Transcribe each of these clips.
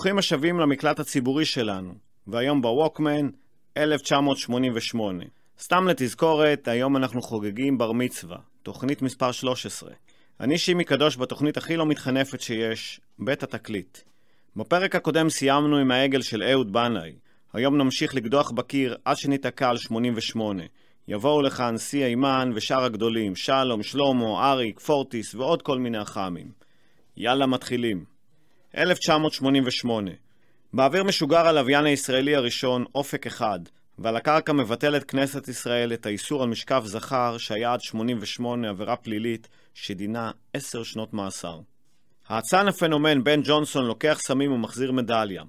ברוכים השבים למקלט הציבורי שלנו, והיום בווקמן, 1988. סתם לתזכורת, היום אנחנו חוגגים בר מצווה, תוכנית מספר 13. אני שימי קדוש בתוכנית הכי לא מתחנפת שיש, בית התקליט. בפרק הקודם סיימנו עם העגל של אהוד בנאי. היום נמשיך לקדוח בקיר עד שניתקע על 88. יבואו לכאן שיא אימן ושאר הגדולים, שלום, שלמה, אריק, פורטיס ועוד כל מיני אח"מים. יאללה, מתחילים. 1988 באוויר משוגר הלוויין הישראלי הראשון, אופק אחד, ועל הקרקע מבטלת כנסת ישראל את האיסור על משכב זכר שהיה עד 88 עבירה פלילית שדינה 10 שנות מאסר. האצן הפנומן בן ג'ונסון לוקח סמים ומחזיר מדליה.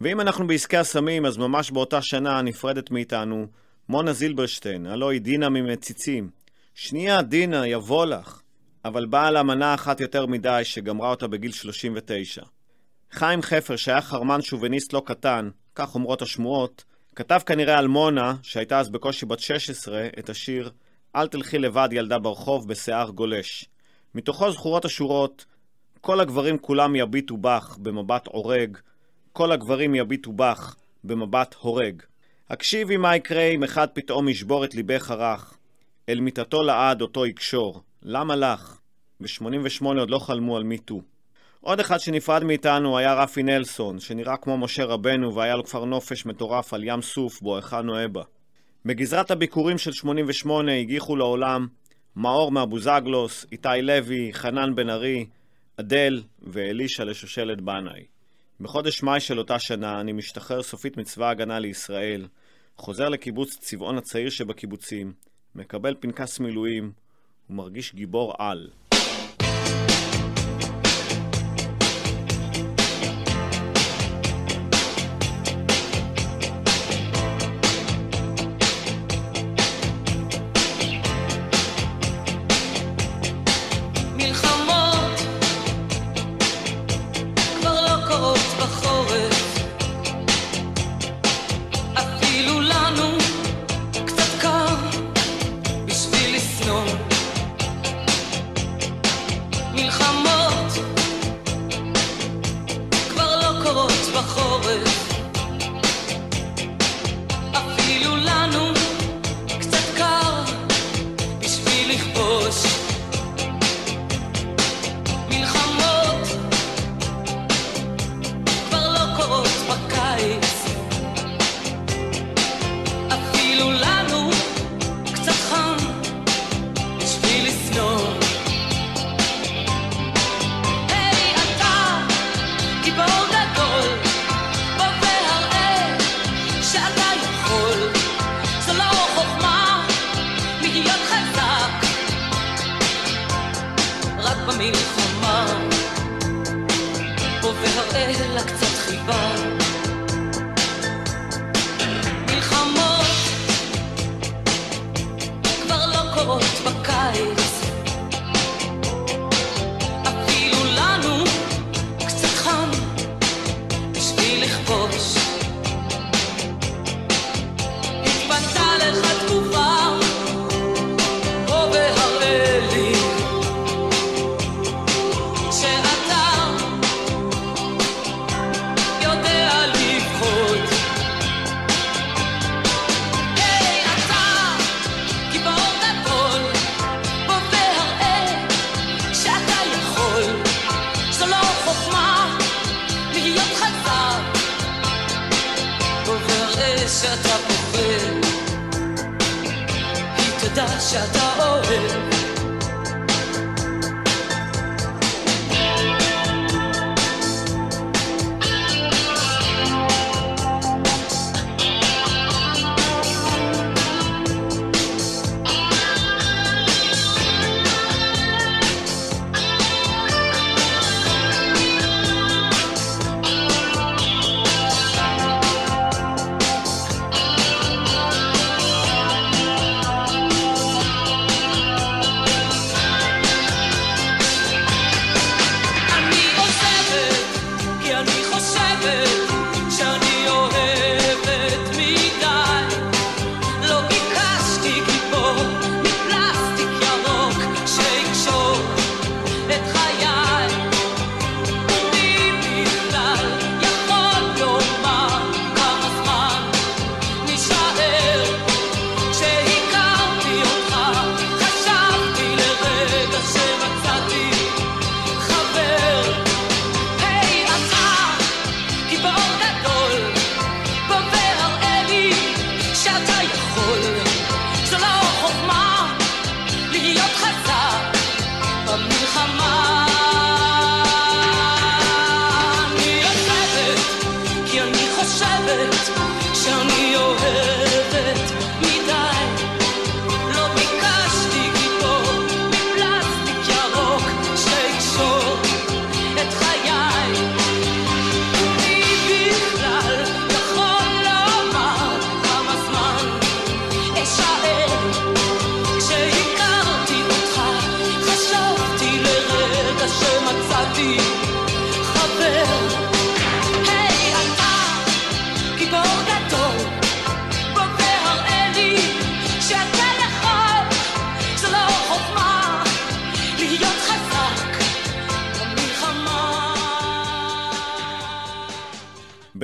ואם אנחנו בעסקי הסמים, אז ממש באותה שנה נפרדת מאיתנו מונה זילברשטיין, הלא היא דינה ממציצים. שנייה, דינה, יבוא לך. אבל באה לה מנה אחת יותר מדי שגמרה אותה בגיל 39. חיים חפר, שהיה חרמן שוביניסט לא קטן, כך אומרות השמועות, כתב כנראה על מונה, שהייתה אז בקושי בת 16, את השיר "אל תלכי לבד ילדה ברחוב בשיער גולש". מתוכו זכורות השורות כל הגברים כולם יביטו בך במבט עורג, כל הגברים יביטו בך במבט הורג. הקשיבי מה יקרה אם אחד פתאום ישבור את ליבך הרך, אל מיטתו לעד אותו יקשור. למה לך? ב-88 עוד לא חלמו על מיטו. עוד אחד שנפרד מאיתנו היה רפי נלסון, שנראה כמו משה רבנו והיה לו כפר נופש מטורף על ים סוף בו היכלנו אבא. בגזרת הביקורים של 88 הגיחו לעולם מאור מאבוזגלוס, איתי לוי, חנן בן ארי, אדל ואלישע לשושלת בנאי. בחודש מאי של אותה שנה אני משתחרר סופית מצבא ההגנה לישראל, חוזר לקיבוץ צבעון הצעיר שבקיבוצים, מקבל פנקס מילואים ומרגיש גיבור על.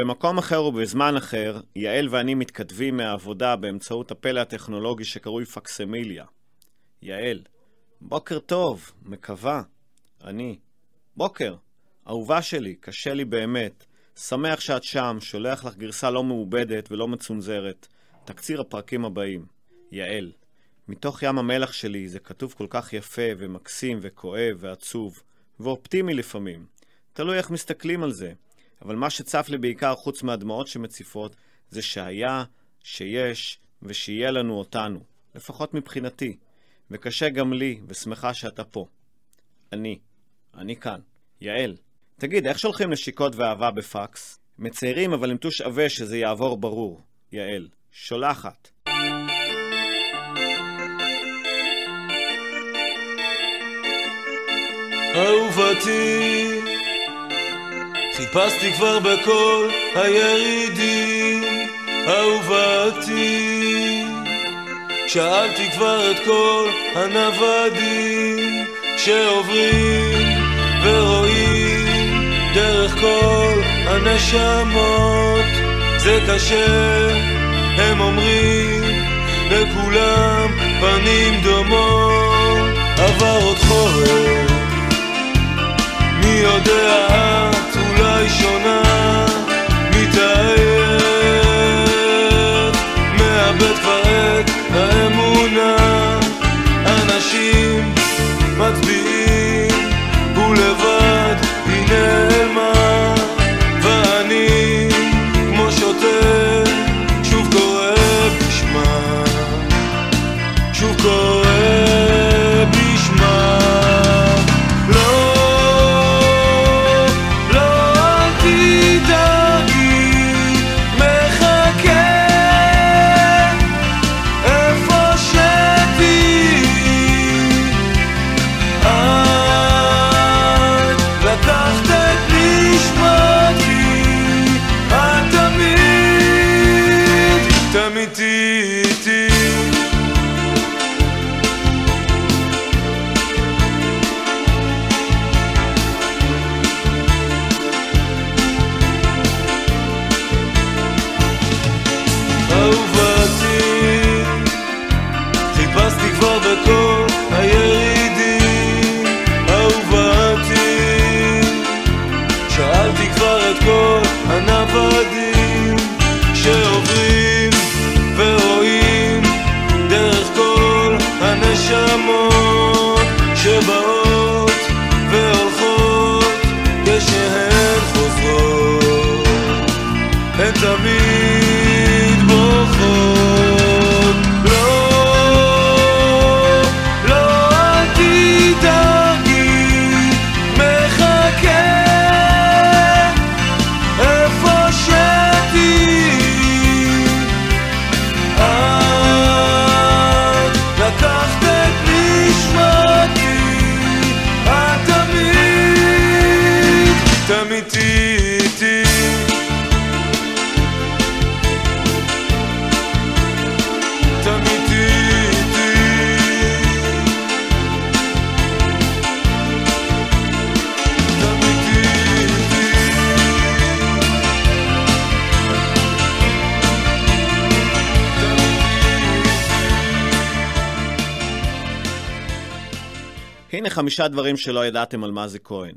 במקום אחר ובזמן אחר, יעל ואני מתכתבים מהעבודה באמצעות הפלא הטכנולוגי שקרוי פקסמיליה. יעל, בוקר טוב, מקווה. אני, בוקר, אהובה שלי, קשה לי באמת. שמח שאת שם, שולח לך גרסה לא מעובדת ולא מצונזרת. תקציר הפרקים הבאים. יעל, מתוך ים המלח שלי זה כתוב כל כך יפה ומקסים וכואב ועצוב, ואופטימי לפעמים. תלוי איך מסתכלים על זה. אבל מה שצף לי בעיקר, חוץ מהדמעות שמציפות, זה שהיה, שיש ושיהיה לנו אותנו. לפחות מבחינתי. וקשה גם לי, ושמחה שאתה פה. אני. אני כאן. יעל, תגיד, איך שולחים נשיקות ואהבה בפקס? מציירים אבל עם טוש עבה שזה יעבור ברור. יעל, שולחת. אהובתי, חיפשתי כבר בכל הירידים, אהובתי, שאלתי כבר את כל הנוודים שעוברים ורואים דרך כל הנשמות, זה קשה, הם אומרים, לכולם פנים דומות, עבר עוד חורף מי יודע? את אולי שונה מאבד כבר את האמונה. אנשים מצביעים היא חמישה דברים שלא ידעתם על מזי כהן.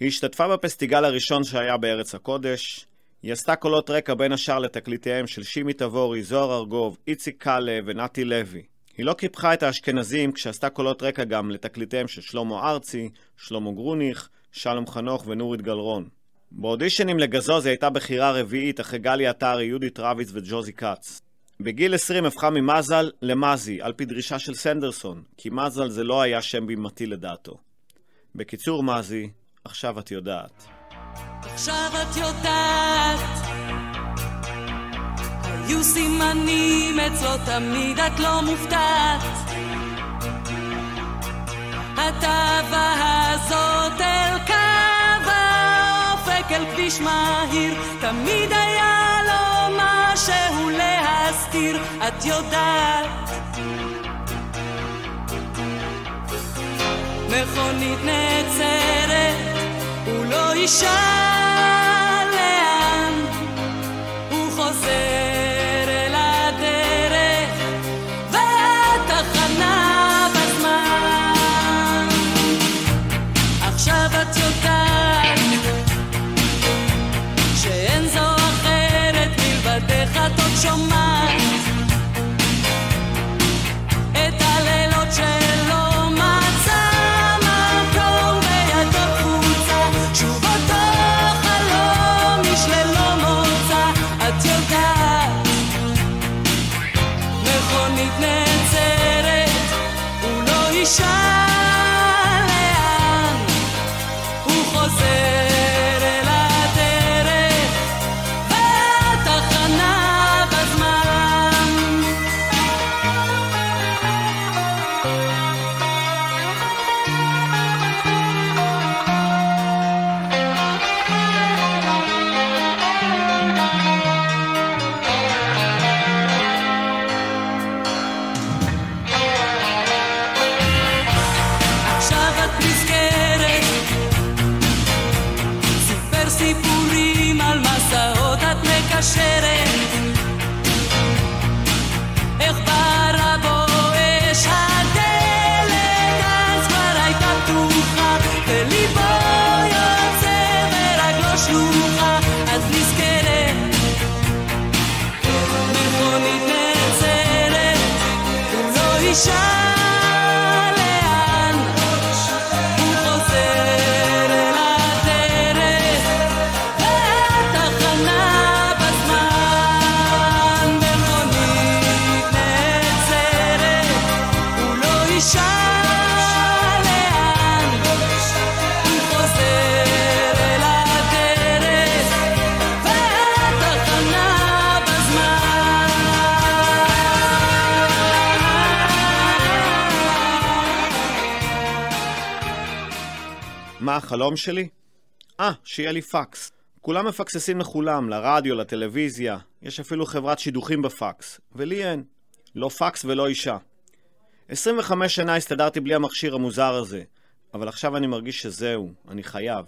היא השתתפה בפסטיגל הראשון שהיה בארץ הקודש, היא עשתה קולות רקע בין השאר לתקליטיהם של שימי תבורי, זוהר ארגוב, איציק קאלה ונתי לוי. היא לא קיפחה את האשכנזים כשעשתה קולות רקע גם לתקליטיהם של שלמה ארצי, שלמה גרוניך, שלום חנוך ונורית גלרון. באודישנים לגזוז היא הייתה בחירה רביעית אחרי גלי עטרי, יהודית רביץ וג'וזי כץ. בגיל 20 הפכה ממזל למזי, על פי דרישה של סנדרסון, כי מזל זה לא היה שם בימתי לדעתו. בקיצור, מזי, עכשיו את יודעת. עכשיו את יודעת, היו סימנים אצלו תמיד את לא מופתעת. התאווה הזאת אל קו האופק אל כביש מהיר, תמיד היה לו משהו להסתיר, את יודעת. מכונית נעצרת הוא לא ישאל החלום שלי? אה, שיהיה לי פקס. כולם מפקססים לכולם, לרדיו, לטלוויזיה, יש אפילו חברת שידוכים בפקס, ולי אין. לא פקס ולא אישה. 25 שנה הסתדרתי בלי המכשיר המוזר הזה, אבל עכשיו אני מרגיש שזהו, אני חייב.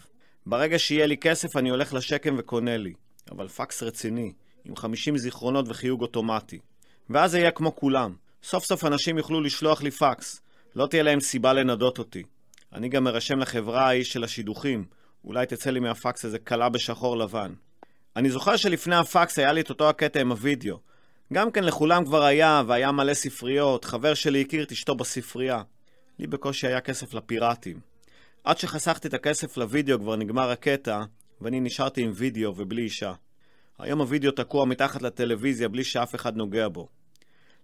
ברגע שיהיה לי כסף אני הולך לשקם וקונה לי, אבל פקס רציני, עם 50 זיכרונות וחיוג אוטומטי. ואז זה יהיה כמו כולם. סוף סוף אנשים יוכלו לשלוח לי פקס. לא תהיה להם סיבה לנדות אותי. אני גם מרשם לחברה ההיא של השידוכים. אולי תצא לי מהפקס איזה קלה בשחור לבן. אני זוכר שלפני הפקס היה לי את אותו הקטע עם הוידאו. גם כן לכולם כבר היה, והיה מלא ספריות, חבר שלי הכיר את אשתו בספרייה. לי בקושי היה כסף לפיראטים. עד שחסכתי את הכסף לוידאו כבר נגמר הקטע, ואני נשארתי עם וידאו ובלי אישה. היום הוידאו תקוע מתחת לטלוויזיה בלי שאף אחד נוגע בו.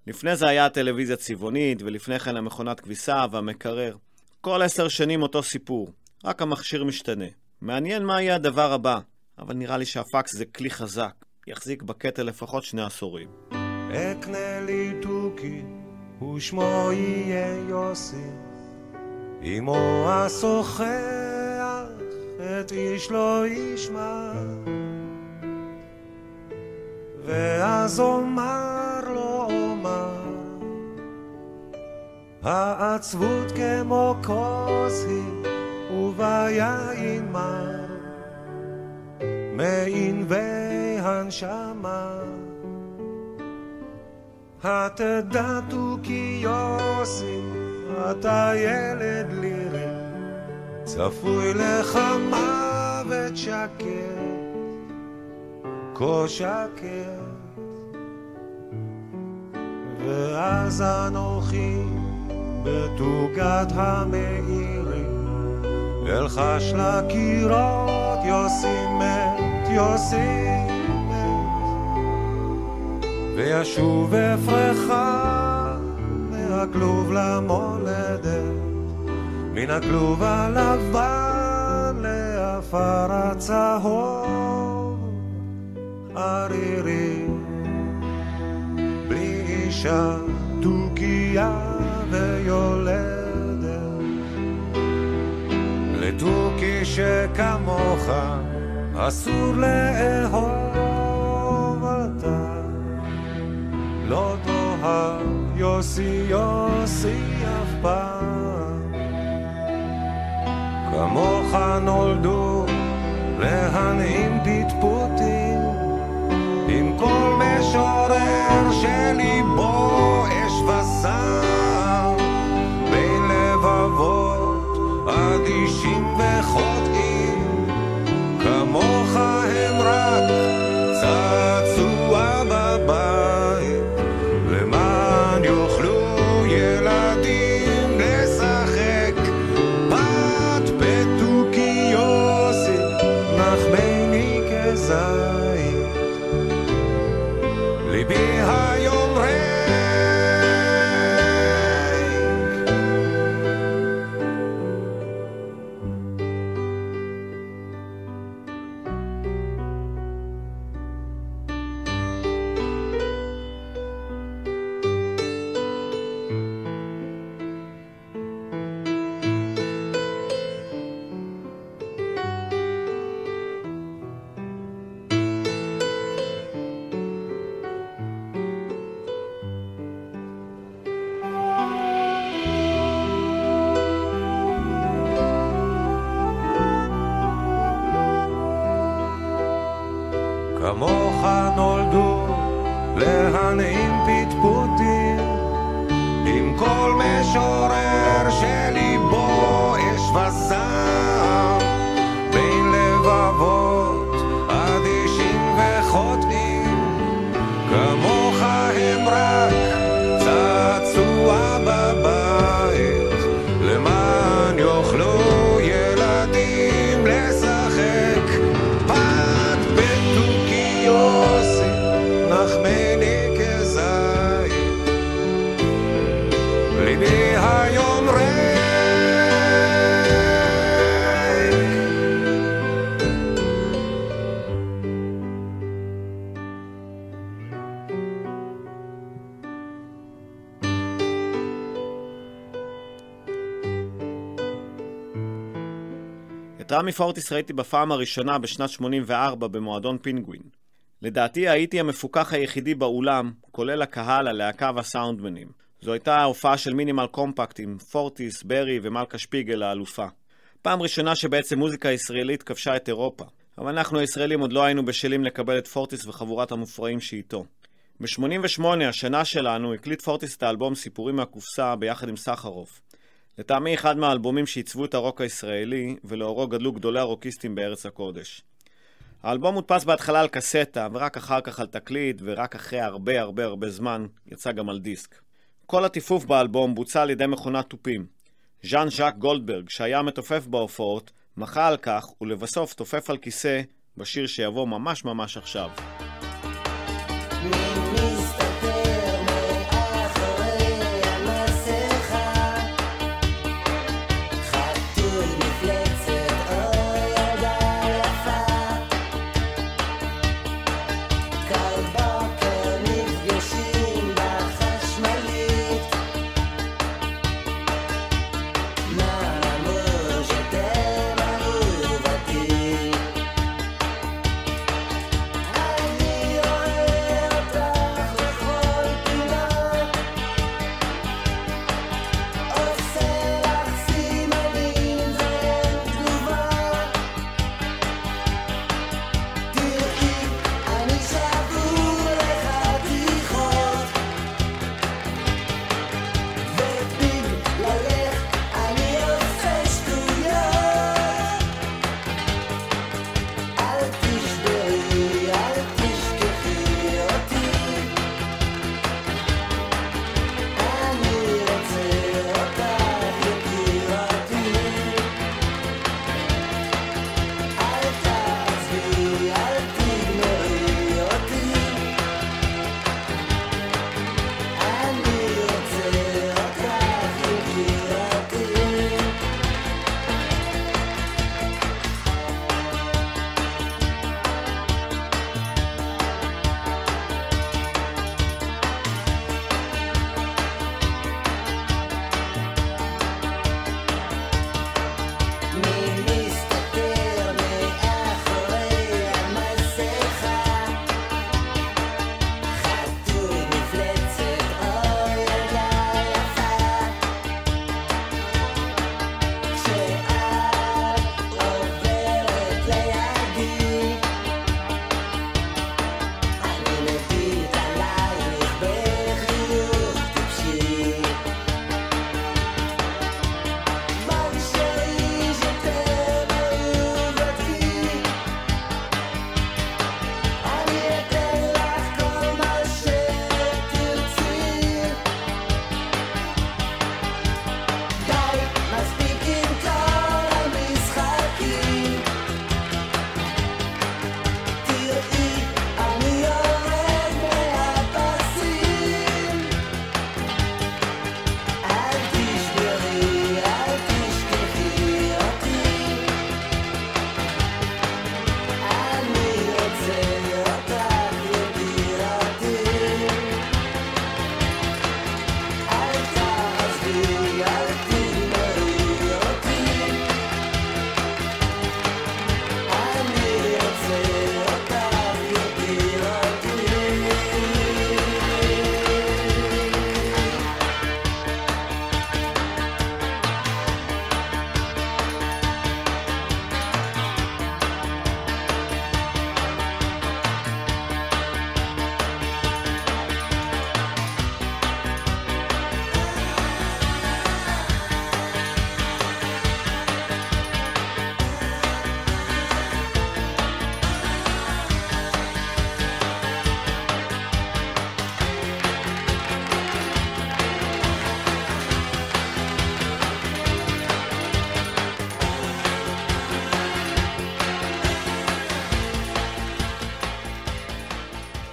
לפני זה היה הטלוויזיה צבעונית, ולפני כן המכונת כביסה והמקרר. כל עשר שנים אותו סיפור, רק המכשיר משתנה. מעניין מה יהיה הדבר הבא, אבל נראה לי שהפקס זה כלי חזק, יחזיק בקטע לפחות שני עשורים. אקנה לי תוכי, ושמו יהיה יוסי. אמו אשוחח, את איש לא ישמע. ואז אומר לו אומר, העצבות כמו כוס היא, וביין מר, מענבי הנשמה. התדע תוכי יוסי, אתה ילד לירי, צפוי לך מוות שקט, כה שקט. ואז אנוכי בתוגת המאירי, אלחש לקירות יוסי מת, יוסי מת. וישוב אפרך מהכלוב למולדת, מן הכלוב הלבן לעפר הצהוב, ערירי, בלי אישה, תוכיה ויולדת. לתוכי שכמוך אסור לאהוב אתה. לא תאהב יוסי יוסי אף פעם. כמוך נולדו להנעים פטפוטים, עם כל משורר שליבו אש וסער, וחוטאים, כמוך הם רק את רמי פורטיס ראיתי בפעם הראשונה בשנת 84 במועדון פינגווין. לדעתי הייתי המפוקח היחידי באולם, כולל הקהל, הלהקה והסאונדמנים. זו הייתה ההופעה של מינימל קומפקט עם פורטיס, ברי ומלכה שפיגל האלופה. פעם ראשונה שבעצם מוזיקה ישראלית כבשה את אירופה. אבל אנחנו הישראלים עוד לא היינו בשלים לקבל את פורטיס וחבורת המופרעים שאיתו. ב-88, השנה שלנו, הקליט פורטיס את האלבום סיפורים מהקופסה ביחד עם סחרוף. לטעמי אחד מהאלבומים שעיצבו את הרוק הישראלי, ולאורו גדלו גדולי הרוקיסטים בארץ הקודש. האלבום מודפס בהתחלה על קסטה, ורק אחר כך על תקליט, ורק אחרי הרבה הרבה הרבה זמן יצא גם על דיסק. כל הטיפוף באלבום בוצע על ידי מכונת תופים. ז'אן ז'אק גולדברג, שהיה מתופף בהופעות, מחה על כך, ולבסוף תופף על כיסא בשיר שיבוא ממש ממש עכשיו. מסתתר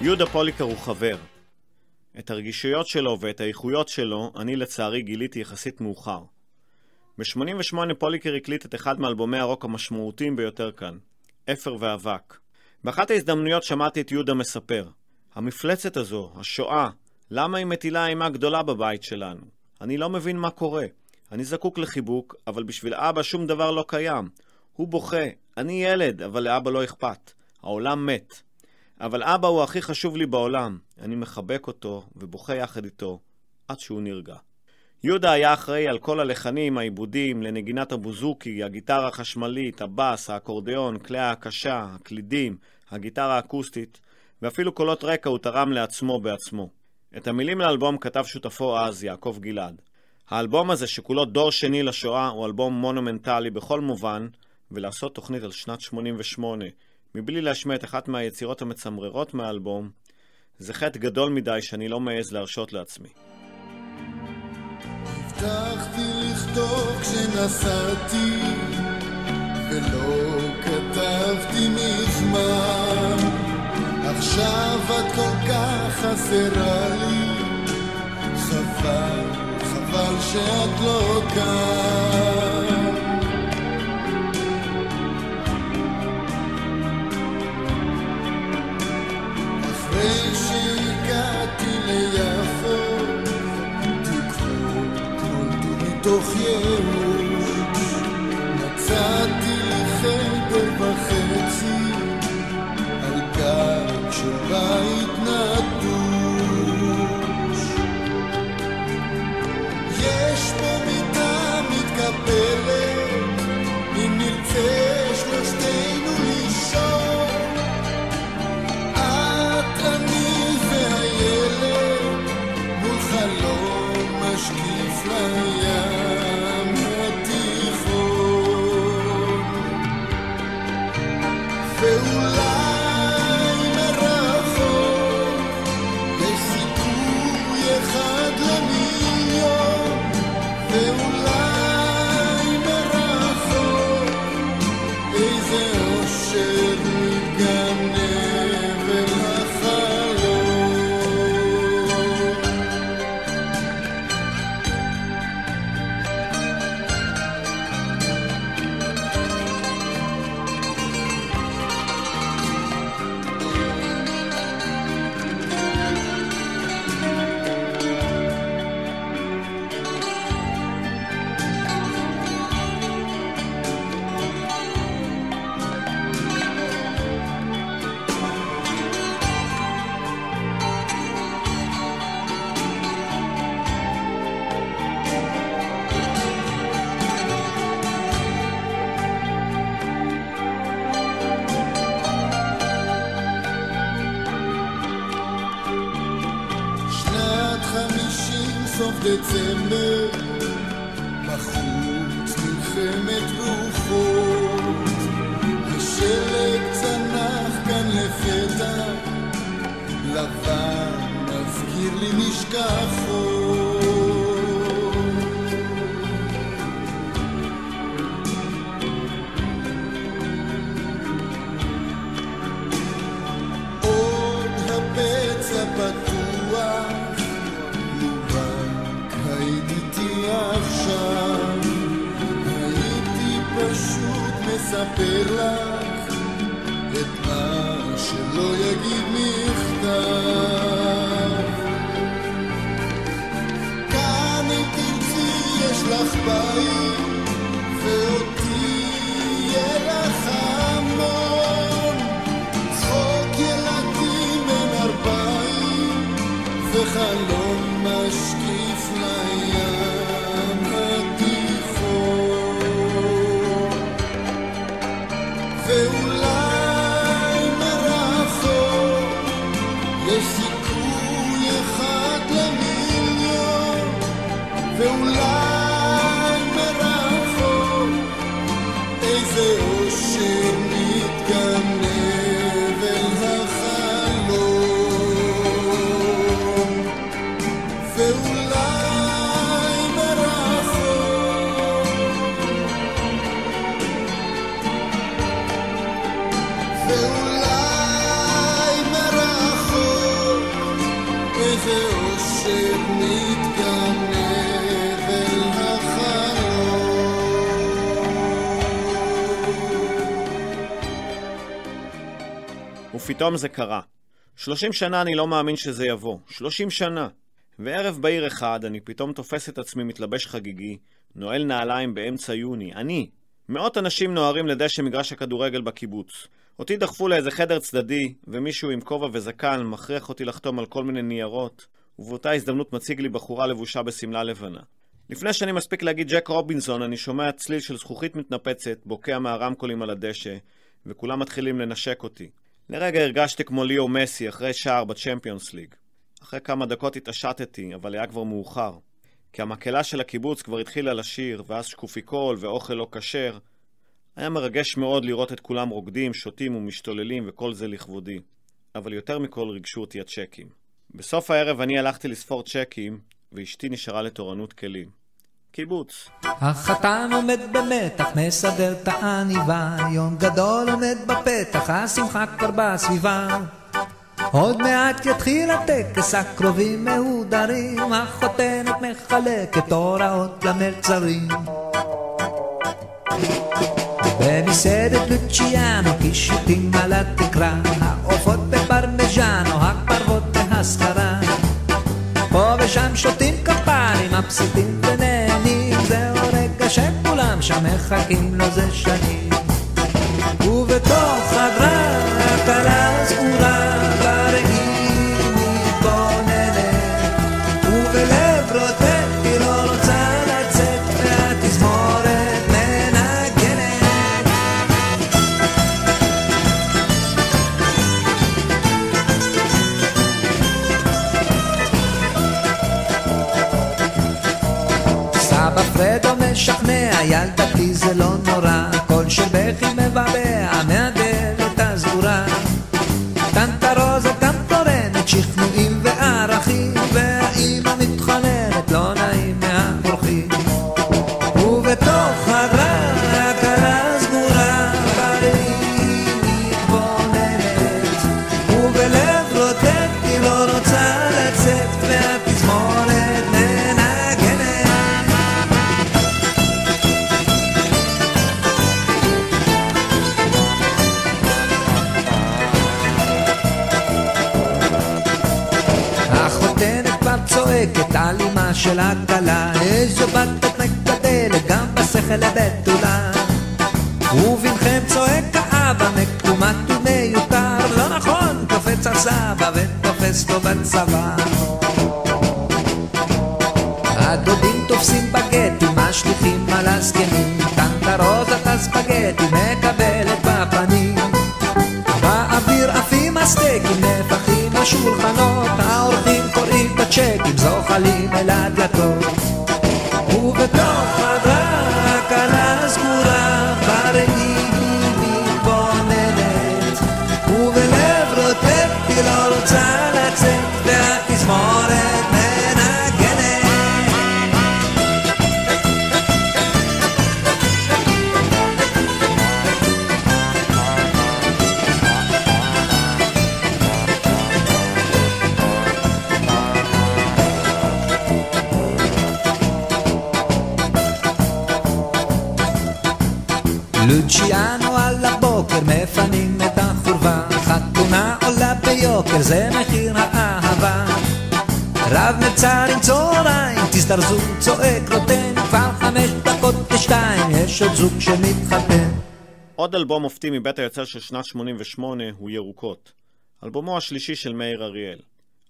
יהודה פוליקר הוא חבר. את הרגישויות שלו ואת האיכויות שלו אני לצערי גיליתי יחסית מאוחר. ב-88 פוליקר הקליט את אחד מאלבומי הרוק המשמעותיים ביותר כאן, אפר ואבק. באחת ההזדמנויות שמעתי את יהודה מספר, המפלצת הזו, השואה, למה היא מטילה אימה גדולה בבית שלנו? אני לא מבין מה קורה. אני זקוק לחיבוק, אבל בשביל אבא שום דבר לא קיים. הוא בוכה, אני ילד, אבל לאבא לא אכפת. העולם מת. אבל אבא הוא הכי חשוב לי בעולם. אני מחבק אותו ובוכה יחד איתו, עד שהוא נרגע. יהודה היה אחראי על כל הלחנים, העיבודים, לנגינת הבוזוקי, הגיטרה החשמלית, הבס, האקורדיאון, כלי ההקשה, הקלידים, הגיטרה האקוסטית, ואפילו קולות רקע הוא תרם לעצמו בעצמו. את המילים לאלבום כתב שותפו אז, יעקב גלעד. האלבום הזה, שכולו דור שני לשואה, הוא אלבום מונומנטלי בכל מובן, ולעשות תוכנית על שנת 88, מבלי להשמיע את אחת מהיצירות המצמררות מהאלבום, זה חטא גדול מדי שאני לא מעז להרשות לעצמי. הבטחתי לכתוב כשנסעתי, ולא כתבתי מזמן. עכשיו את כל כך חסרה לי, חבל, חבל שאת לא כאן. אחרי שהגעתי ליפו, תקוות נולדו מתוך ייאוש. מצאתי דצמבר, לבן מזכיר לי נשכחות. איזה אושר מתגנב ופתאום זה קרה. 30 שנה אני לא מאמין שזה יבוא. 30 שנה. וערב בהיר אחד אני פתאום תופס את עצמי מתלבש חגיגי, נועל נעליים באמצע יוני. אני. מאות אנשים נוהרים לדשא מגרש הכדורגל בקיבוץ. אותי דחפו לאיזה חדר צדדי, ומישהו עם כובע וזקן מכריח אותי לחתום על כל מיני ניירות, ובאותה הזדמנות מציג לי בחורה לבושה בשמלה לבנה. לפני שאני מספיק להגיד ג'ק רובינסון, אני שומע צליל של זכוכית מתנפצת, בוקע מהרמקולים על הדשא, וכולם מתחילים לנשק אותי. לרגע הרגשתי כמו ליאו מסי אחרי שער בצ'מפיונס ליג. אחרי כמה דקות התעשתתי, אבל היה כבר מאוחר. כי המקהלה של הקיבוץ כבר התחילה לשיר, ואז שקופיקול ואוכל לא כשר. היה מרגש מאוד לראות את כולם רוקדים, שותים ומשתוללים, וכל זה לכבודי. אבל יותר מכל ריגשו אותי הצ'קים. בסוף הערב אני הלכתי לספור צ'קים, ואשתי נשארה לתורנות כלים. קיבוץ. החתן עומד במתח, מסדר את העניבה, יום גדול עומד בפתח, השמחה כבר בסביבה. עוד מעט יתחיל הטקס, הקרובים מהודרים, החותנת מחלקת הוראות למלצרים. במסעדת לוציאנו, קישוטים על התקרה, העופות בפרמיז'אנו, הפרוות בהשכרה. פה ושם שותים כפיים, רגע שכולם שם מחכים לו זה שנים. ובתוך חדרה הכלה סגורה, ילדתי זה לא צועקת על אמה של הכלה איזו בת את מגדלת גם בשכל הבתולה. ובנכם צועק האבא מקומט ומיותר. לא נכון קופץ הסבא ותופס לו בצבא. הדודים תופסים בגטים משליכים על הזקנים. טנטה רוזת הספגטי מקבלת בפנים. באוויר עפים הסטייקים, נפחים השולחנות, זוג שמתחתן עוד אלבום מופתי מבית היוצר של שנת 88 הוא ירוקות. אלבומו השלישי של מאיר אריאל.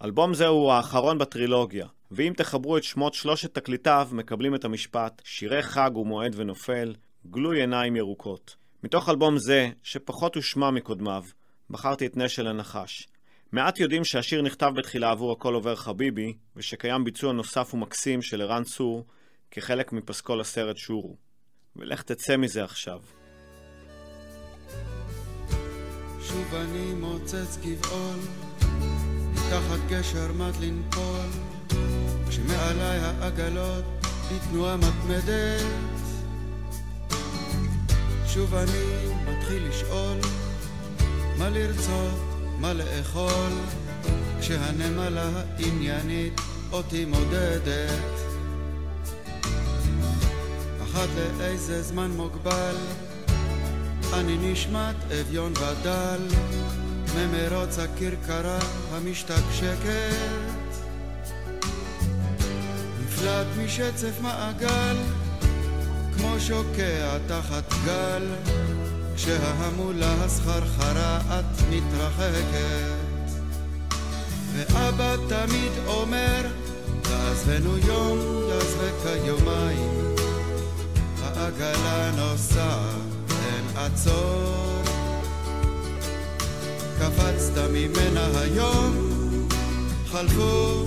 אלבום זה הוא האחרון בטרילוגיה, ואם תחברו את שמות שלושת תקליטיו, מקבלים את המשפט שירי חג ומועד ונופל, גלוי עיניים ירוקות. מתוך אלבום זה, שפחות הושמע מקודמיו, בחרתי את נשל הנחש. מעט יודעים שהשיר נכתב בתחילה עבור הכל עובר חביבי, ושקיים ביצוע נוסף ומקסים של ערן צור, כחלק מפסקול הסרט שורו. ולך תצא מזה עכשיו. שוב אני מוצץ גבעול, תחת גשר מט לנפול, כשמעליי העגלות בתנועה מתמדת. שוב אני מתחיל לשאול, מה לרצות, מה לאכול, כשהנמלה העניינית אותי מודדת. אחת לאיזה זמן מוגבל, אני נשמט אביון ודל, ממרוץ הכרכרה המשתקשקת. נפלט משצף מעגל כמו שוקע תחת גל. כשההמולה הסחרחרה את מתרחקת. ואבא תמיד אומר תעזבנו יום יעזבק יומיים העגלה נוסעת אין עצור קפצת ממנה היום חלפו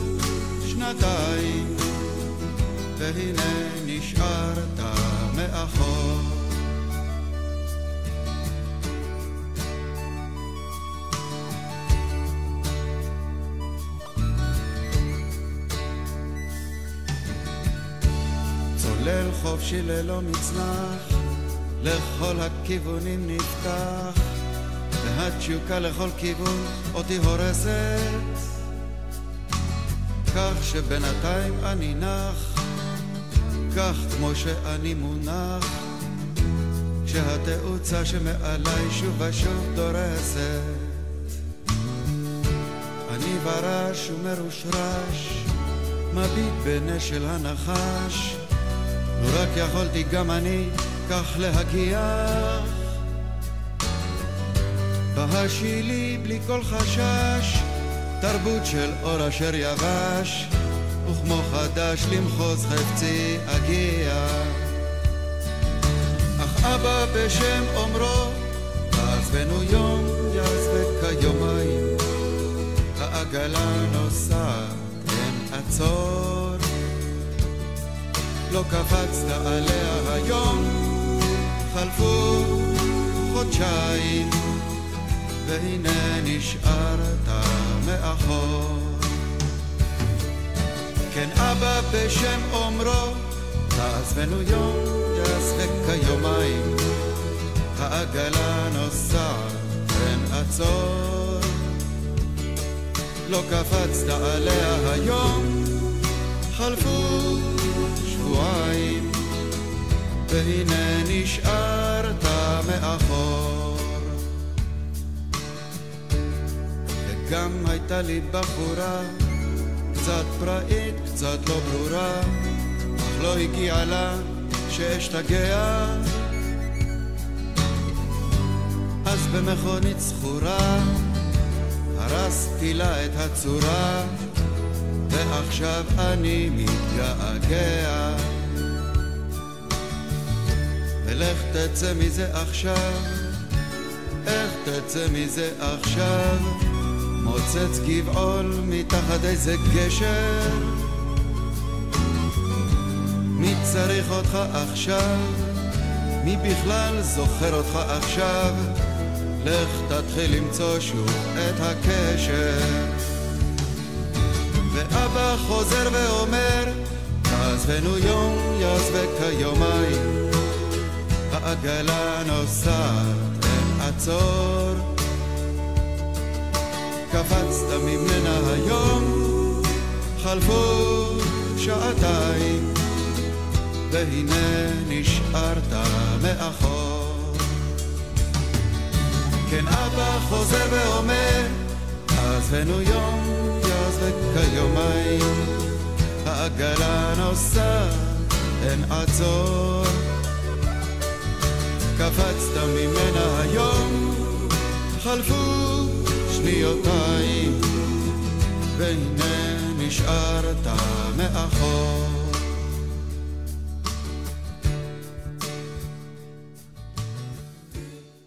שנתיים והנה נשארת מאחור חופשי ללא מצנח לכל הכיוונים נפתח והתשוקה לכל כיוון אותי הורסת. כך שבינתיים אני נח כך כמו שאני מונח כשהתאוצה שמעליי שוב ושוב דורסת. אני ברש ומרושרש מביט בנשל הנחש לו רק יכולתי גם אני כך להגיח בהשילי בלי כל חשש תרבות של אור אשר יבש וכמו חדש למחוז חפצי אגיע. אך אבא בשם אומרו תעזבנו יום יעזבק כיומיים העגלה נוסעת אין עצור לא קפצת עליה היום. חלפו חודשיים והנה נשארת מאחור. כן אבא בשם אומרו תעזבנו יום יעזבק כיומיים. העגלה נוסעת אין עצור לא קפצת עליה היום. חלפו והנה נשארת מאחור. וגם הייתה לי בחורה קצת פראית, קצת לא ברורה אך לא הגיעה לה שאשתגע. אז במכונית זכורה הרסתי לה את הצורה ועכשיו אני מתגעגע ולך תצא מזה עכשיו, איך תצא מזה עכשיו? מוצץ גבעול מתחת איזה גשר מי צריך אותך עכשיו? מי בכלל זוכר אותך עכשיו? לך תתחיל למצוא שוב את הקשר ואבא חוזר ואומר תעזבנו יום יעזבק כיומיים העגלה נוסעת אין עצור קפצת ממנה היום חלפו שעתיים והנה נשארת מאחור. כן אבא חוזר ואומר עזבנו יום יעזבק כיומיים העגלה נוסעת אין עצור קפצת ממנה היום חלפו שניותיים והנה נשארת מאחור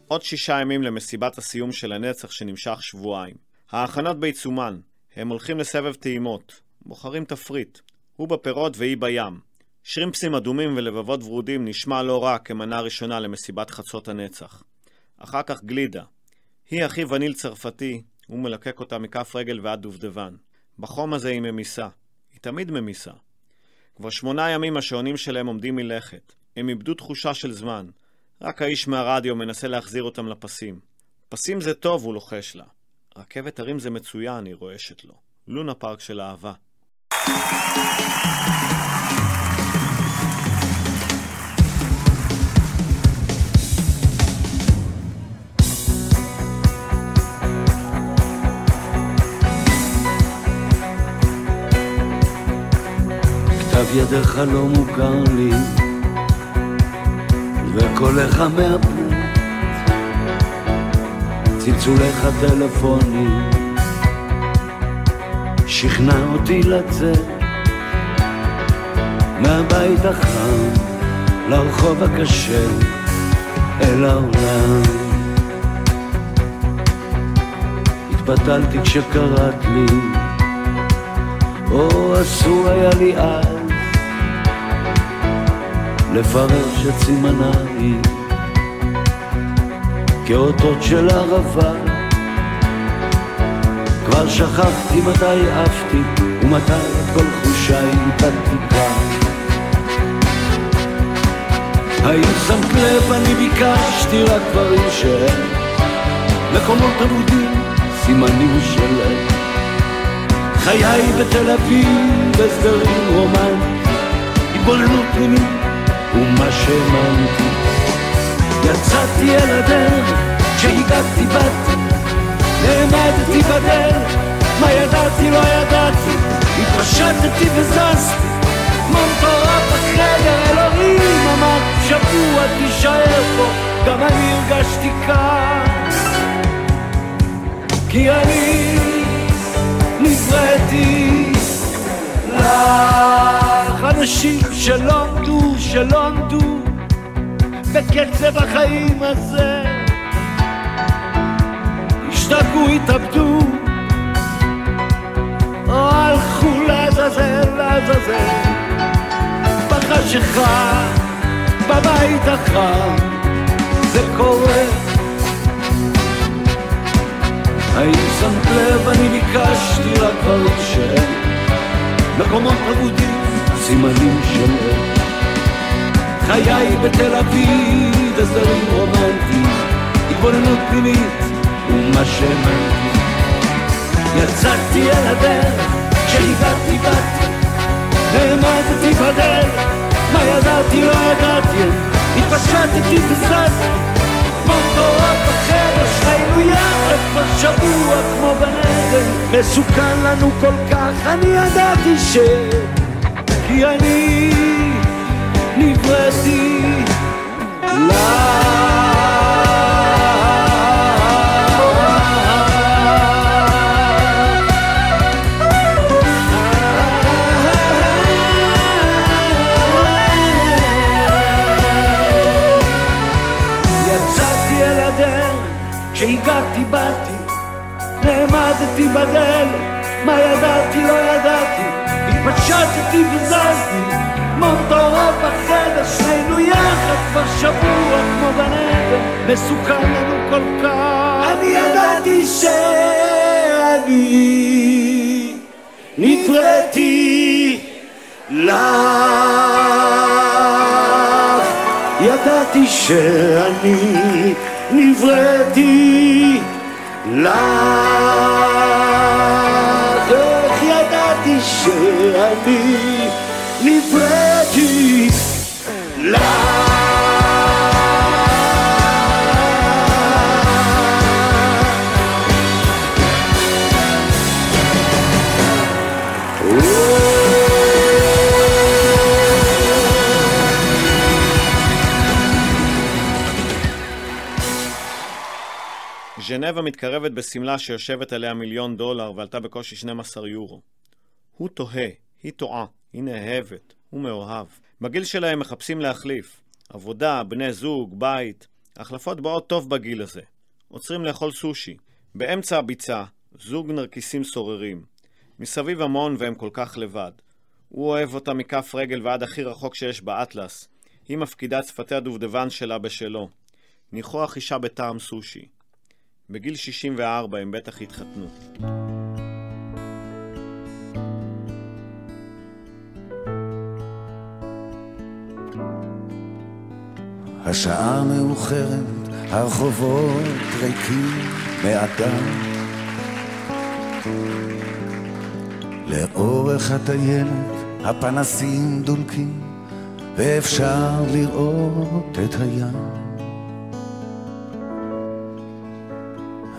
עוד שישה ימים למסיבת הסיום של הנצח שנמשך שבועיים. ההכנות בעיצומן. הם הולכים לסבב טעימות. בוחרים תפריט. הוא בפירות והיא בים. שרימפסים אדומים ולבבות ורודים נשמע לא רע כמנה ראשונה למסיבת חצות הנצח. אחר כך גלידה. היא הכי וניל צרפתי, הוא מלקק אותה מכף רגל ועד דובדבן. בחום הזה היא ממיסה. היא תמיד ממיסה. כבר שמונה ימים השעונים שלהם עומדים מלכת. הם איבדו תחושה של זמן. רק האיש מהרדיו מנסה להחזיר אותם לפסים. פסים זה טוב, הוא לוחש לה. רכבת הרים זה מצוין, היא רועשת לו. לונה פארק של אהבה. ידיך לא מוכר לי, וקולך מהפה, צלצוליך טלפונים, שכנע אותי לצאת מהבית החם לרחוב הקשה אל העולם. התבטלתי כשקראת לי, או אסור היה לי אז לפרש את סימניי כאותות של ערבה. כבר שכחתי מתי עפתי ומתי כל חושיי בתקווה. האם שמת לב אני ביקשתי רק דברים שהם מקומות אבודים, סימנים שלהם חיי בתל אביב, הסדרים רומנטיים, התבוננות פנימית ומה שהאמנתי. יצאתי אל הדרך, כשהגעתי באתי, נעמדתי בדרך, מה ידעתי לא ידעתי, התפשטתי וזזתי, כמו מטורף בחדר, אלוהים אמרתי שבוע תישאר פה, גם אני הרגשתי כאן, כי אני נבראתי לך אנשים שלא עמדו, שלא עמדו בקצב החיים הזה. השתגעו, התאבדו. או הלכו לעזאזל, לעזאזל. בחשיכה, בבית החם. זה קורה. האם שמת לב אני ביקשתי רק דברים מקומות אבודים, סימנים שלהם חיי בתל אביב, הסדרים רומנטיים, התבוננות פנימית ומה שהאמנתי. יצאתי אל הדרך, כשהגעתי באתי, העמדתי בדרך, מה ידעתי לא ידעתי, התפשטתי וזזתי, כמו מטורף בחדר, שנינו יחד כבר שבוע כמו בנדר, מסוכן לנו כל כך, אני ידעתי ש... כי אני נבראתי יצאתי אל הדרך, כשהגעתי באתי, נעמדתי בדלת, מה ידעתי לא ידעתי, התפשטתי וזזתי, מטורף בחדר, שנינו יחד כבר שבוע כמו בנדר, מסוכן לנו כל כך. אני ידעתי שאני נפרדתי לך, ידעתי שאני נבראתי לך, ידעתי שאני נבראתי לך. ז'נבה מתקרבת בשמלה שיושבת עליה מיליון דולר ועלתה בקושי 12 יורו. הוא תוהה, היא טועה, היא נאהבת, הוא מאוהב. בגיל שלהם מחפשים להחליף. עבודה, בני זוג, בית. החלפות באות טוב בגיל הזה. עוצרים לאכול סושי. באמצע הביצה, זוג נרקיסים סוררים. מסביב המון והם כל כך לבד. הוא אוהב אותה מכף רגל ועד הכי רחוק שיש באטלס. היא מפקידה את שפתי הדובדבן שלה בשלו. ניחוח אישה בטעם סושי. בגיל 64 הם בטח התחתנו. השעה מאוחרת, הרחובות ריקים מאדם. לאורך הטיילת הפנסים דולקים, ואפשר לראות את הים.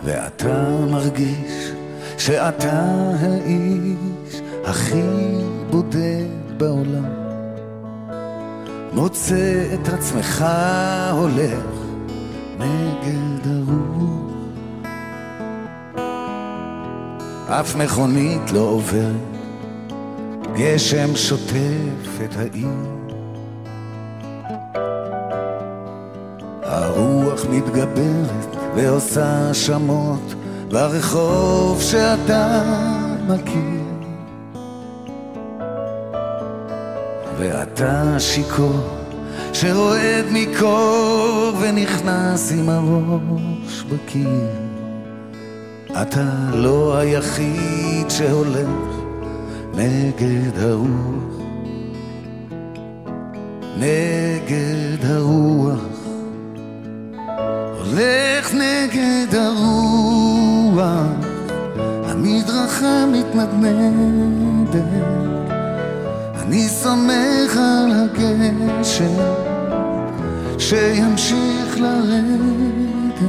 ואתה מרגיש שאתה האיש הכי בודד בעולם. מוצא את עצמך הולך נגד הרוח. אף מכונית לא עוברת, גשם שוטף את העיר. הרוח מתגברת ועושה האשמות ברחוב שאתה מכיר. ואתה שיכור שרועד מקור ונכנס עם הראש בקיר. אתה לא היחיד שהולך נגד הרוח, נגד הרוח, הולך נגד הרוח, המדרכה מתנדנדת, אני סומך על הגשם שימשיך לרדת.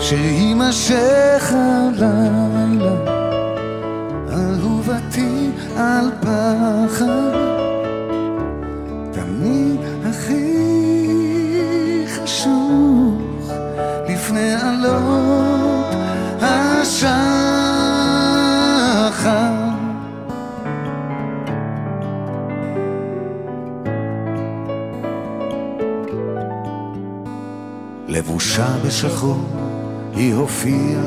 שיימשך הלילה, אהובתי על פחד, בשחור היא הופיעה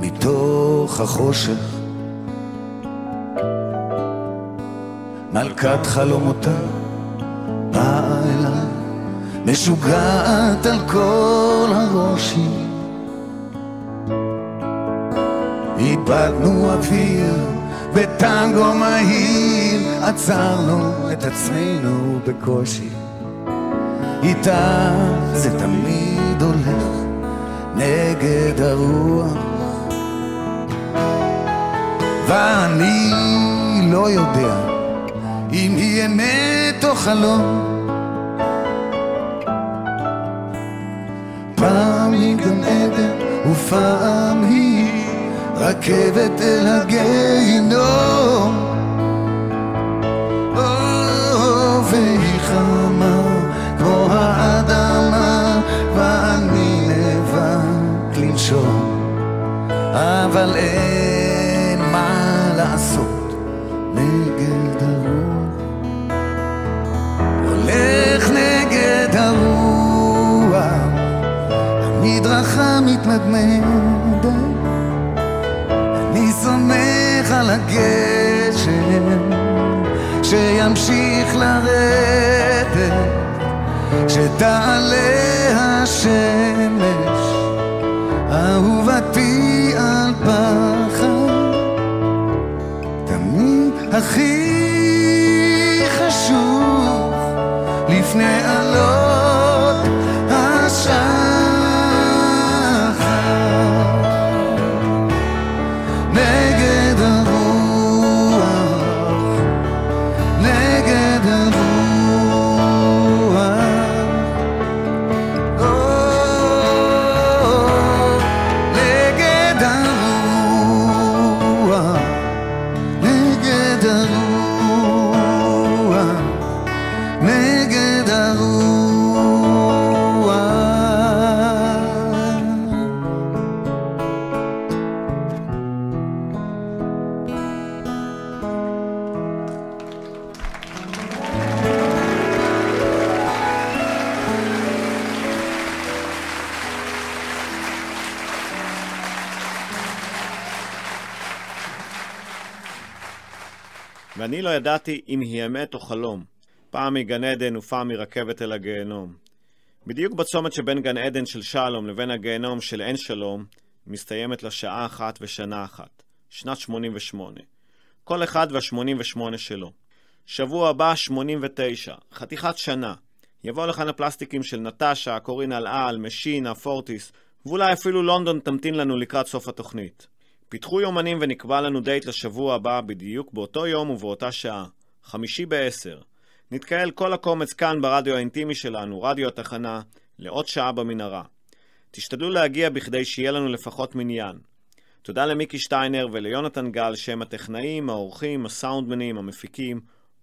מתוך החושך. מלכת חלומותיי באה אליי, משוגעת על כל הראש היא. איבדנו אוויר בטנגו מהיר, עצרנו את עצמנו בקושי. איתה זה תמיד הולך נגד הרוח. ואני לא יודע אם היא אמת או חלום. פעם היא גן עדן ופעם היא רכבת אל הגיהינום אבל אין מה לעשות. נגד הרוח. הולך נגד הרוח. המדרכה מתנדנדת. אני סומך על הגשם שימשיך לרדת. שתעלה השמש הכי חשוב לפני ידעתי אם היא אמת או חלום. פעם מגן עדן ופעם מרכבת אל הגיהנום. בדיוק בצומת שבין גן עדן של שלום לבין הגיהנום של אין שלום, מסתיימת לה שעה אחת ושנה אחת. שנת 88. כל אחד וה-88 שלו. שבוע הבא 89, חתיכת שנה. יבוא לכאן הפלסטיקים של נטשה, קורין אלעל, משינה, פורטיס, ואולי אפילו לונדון תמתין לנו לקראת סוף התוכנית. פיתחו יומנים ונקבע לנו דייט לשבוע הבא בדיוק באותו יום ובאותה שעה, חמישי בעשר. נתקהל כל הקומץ כאן ברדיו האינטימי שלנו, רדיו התחנה, לעוד שעה במנהרה. תשתדלו להגיע בכדי שיהיה לנו לפחות מניין. תודה למיקי שטיינר וליונתן גל שהם הטכנאים, העורכים, הסאונדמנים, המפיקים,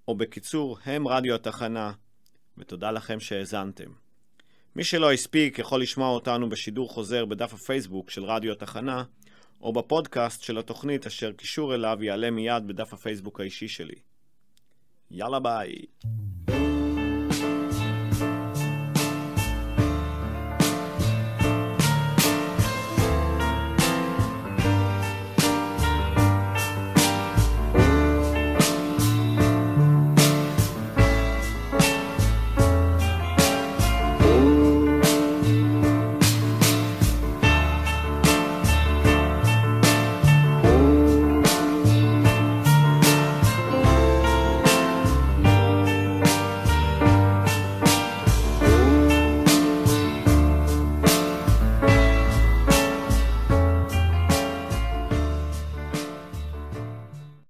או בקיצור, הם רדיו התחנה. ותודה לכם שהאזנתם. מי שלא הספיק יכול לשמוע אותנו בשידור חוזר בדף הפייסבוק של רדיו התחנה, או בפודקאסט של התוכנית אשר קישור אליו יעלה מיד בדף הפייסבוק האישי שלי. יאללה ביי.